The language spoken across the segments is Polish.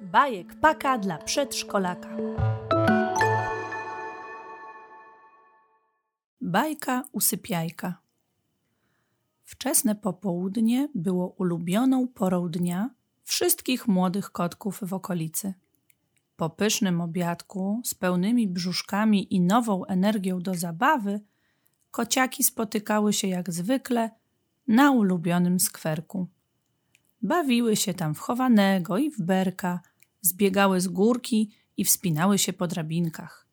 Bajek paka dla przedszkolaka. Bajka usypiajka. Wczesne popołudnie było ulubioną porą dnia wszystkich młodych kotków w okolicy. Po pysznym obiadku z pełnymi brzuszkami i nową energią do zabawy, kociaki spotykały się jak zwykle na ulubionym skwerku. Bawiły się tam w chowanego i w berka, zbiegały z górki i wspinały się po drabinkach.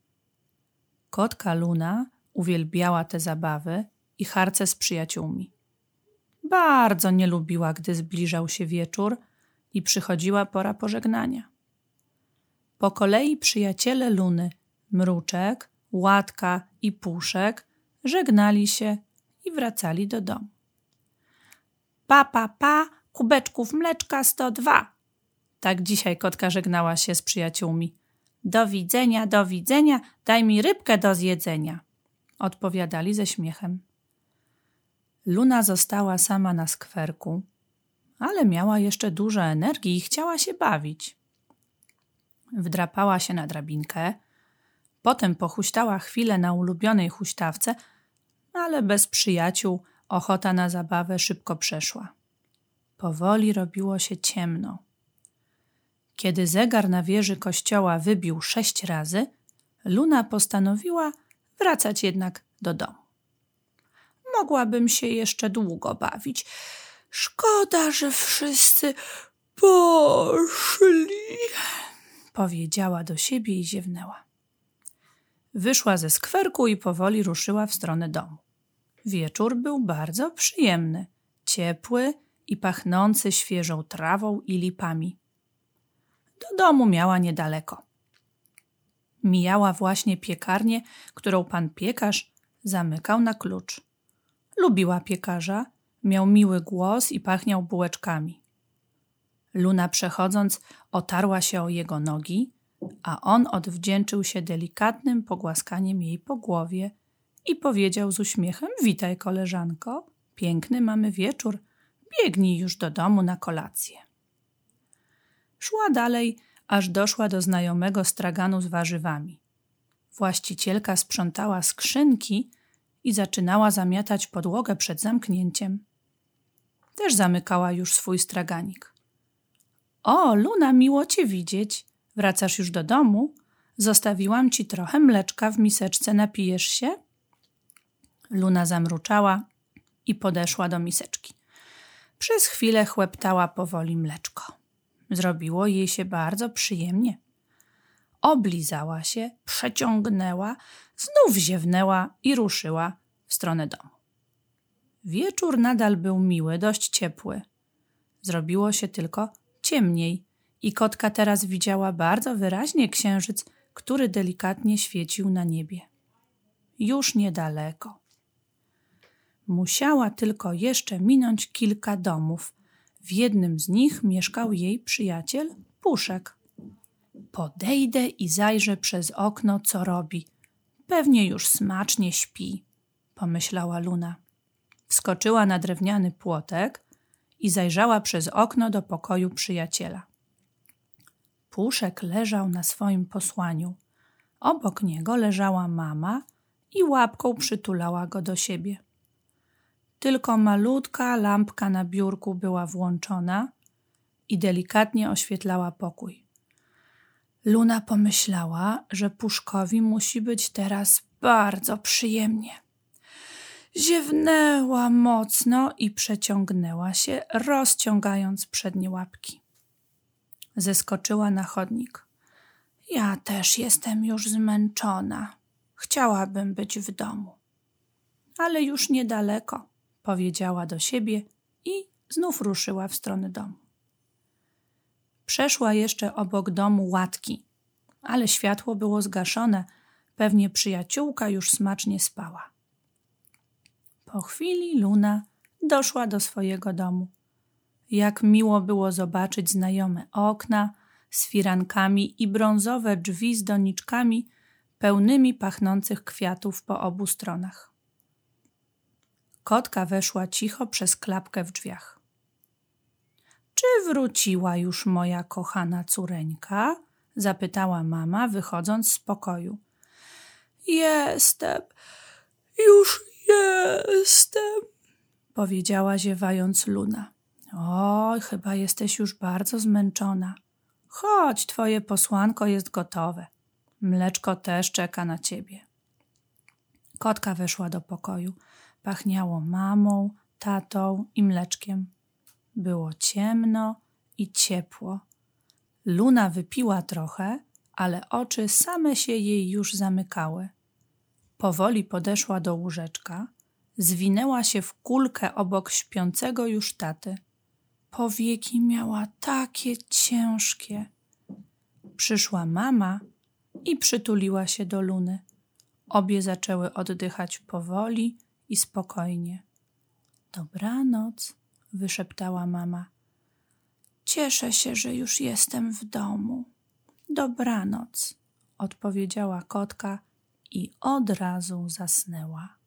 Kotka Luna uwielbiała te zabawy i harce z przyjaciółmi. Bardzo nie lubiła, gdy zbliżał się wieczór i przychodziła pora pożegnania. Po kolei przyjaciele Luny, Mruczek, Łatka i Puszek żegnali się i wracali do domu. Pa, pa, pa, kubeczków mleczka 102. Tak dzisiaj kotka żegnała się z przyjaciółmi. Do widzenia, do widzenia, daj mi rybkę do zjedzenia. Odpowiadali ze śmiechem. Luna została sama na skwerku, ale miała jeszcze dużo energii i chciała się bawić. Wdrapała się na drabinkę, potem pochuśtała chwilę na ulubionej huśtawce, ale bez przyjaciół ochota na zabawę szybko przeszła. Powoli robiło się ciemno. Kiedy zegar na wieży kościoła wybił sześć razy, Luna postanowiła wracać jednak do domu. Mogłabym się jeszcze długo bawić. Szkoda, że wszyscy poszli, powiedziała do siebie i ziewnęła. Wyszła ze skwerku i powoli ruszyła w stronę domu. Wieczór był bardzo przyjemny, ciepły i pachnący świeżą trawą i lipami. Do domu miała niedaleko. Mijała właśnie piekarnię, którą pan piekarz zamykał na klucz. Lubiła piekarza, miał miły głos i pachniał bułeczkami. Luna przechodząc otarła się o jego nogi, a on odwdzięczył się delikatnym pogłaskaniem jej po głowie i powiedział z uśmiechem: Witaj, koleżanko, piękny mamy wieczór, biegnij już do domu na kolację. Szła dalej, aż doszła do znajomego straganu z warzywami. Właścicielka sprzątała skrzynki i zaczynała zamiatać podłogę przed zamknięciem. Też zamykała już swój straganik. O, Luna, miło cię widzieć. Wracasz już do domu? Zostawiłam ci trochę mleczka w miseczce, napijesz się? Luna zamruczała i podeszła do miseczki. Przez chwilę chłeptała powoli mleczko. Zrobiło jej się bardzo przyjemnie. Oblizała się, przeciągnęła, znów ziewnęła i ruszyła w stronę domu. Wieczór nadal był miły, dość ciepły. Zrobiło się tylko ciemniej i kotka teraz widziała bardzo wyraźnie księżyc, który delikatnie świecił na niebie. Już niedaleko. Musiała tylko jeszcze minąć kilka domów. W jednym z nich mieszkał jej przyjaciel Puszek. Podejdę i zajrzę przez okno, co robi. Pewnie już smacznie śpi, pomyślała Luna. Wskoczyła na drewniany płotek i zajrzała przez okno do pokoju przyjaciela. Puszek leżał na swoim posłaniu. Obok niego leżała mama i łapką przytulała go do siebie. Tylko malutka lampka na biurku była włączona i delikatnie oświetlała pokój. Luna pomyślała, że Puszkowi musi być teraz bardzo przyjemnie. Ziewnęła mocno i przeciągnęła się, rozciągając przednie łapki. Zeskoczyła na chodnik. Ja też jestem już zmęczona. Chciałabym być w domu. Ale już niedaleko powiedziała do siebie i znów ruszyła w stronę domu. Przeszła jeszcze obok domu łatki, ale światło było zgaszone, pewnie przyjaciółka już smacznie spała. Po chwili Luna doszła do swojego domu. Jak miło było zobaczyć znajome okna z firankami i brązowe drzwi z doniczkami pełnymi pachnących kwiatów po obu stronach. Kotka weszła cicho przez klapkę w drzwiach. wróciła już moja kochana córeńka? zapytała mama, wychodząc z pokoju. Jestem, już jestem, powiedziała ziewając Luna. Oj, chyba jesteś już bardzo zmęczona. Chodź, twoje posłanko jest gotowe. Mleczko też czeka na ciebie. Kotka weszła do pokoju. Pachniało mamą, tatą i mleczkiem. Było ciemno i ciepło. Luna wypiła trochę, ale oczy same się jej już zamykały. Powoli podeszła do łóżeczka, zwinęła się w kulkę obok śpiącego już taty. Powieki miała takie ciężkie. Przyszła mama i przytuliła się do Luny. Obie zaczęły oddychać powoli i spokojnie. Dobranoc, wyszeptała mama. Cieszę się, że już jestem w domu. Dobranoc, odpowiedziała kotka i od razu zasnęła.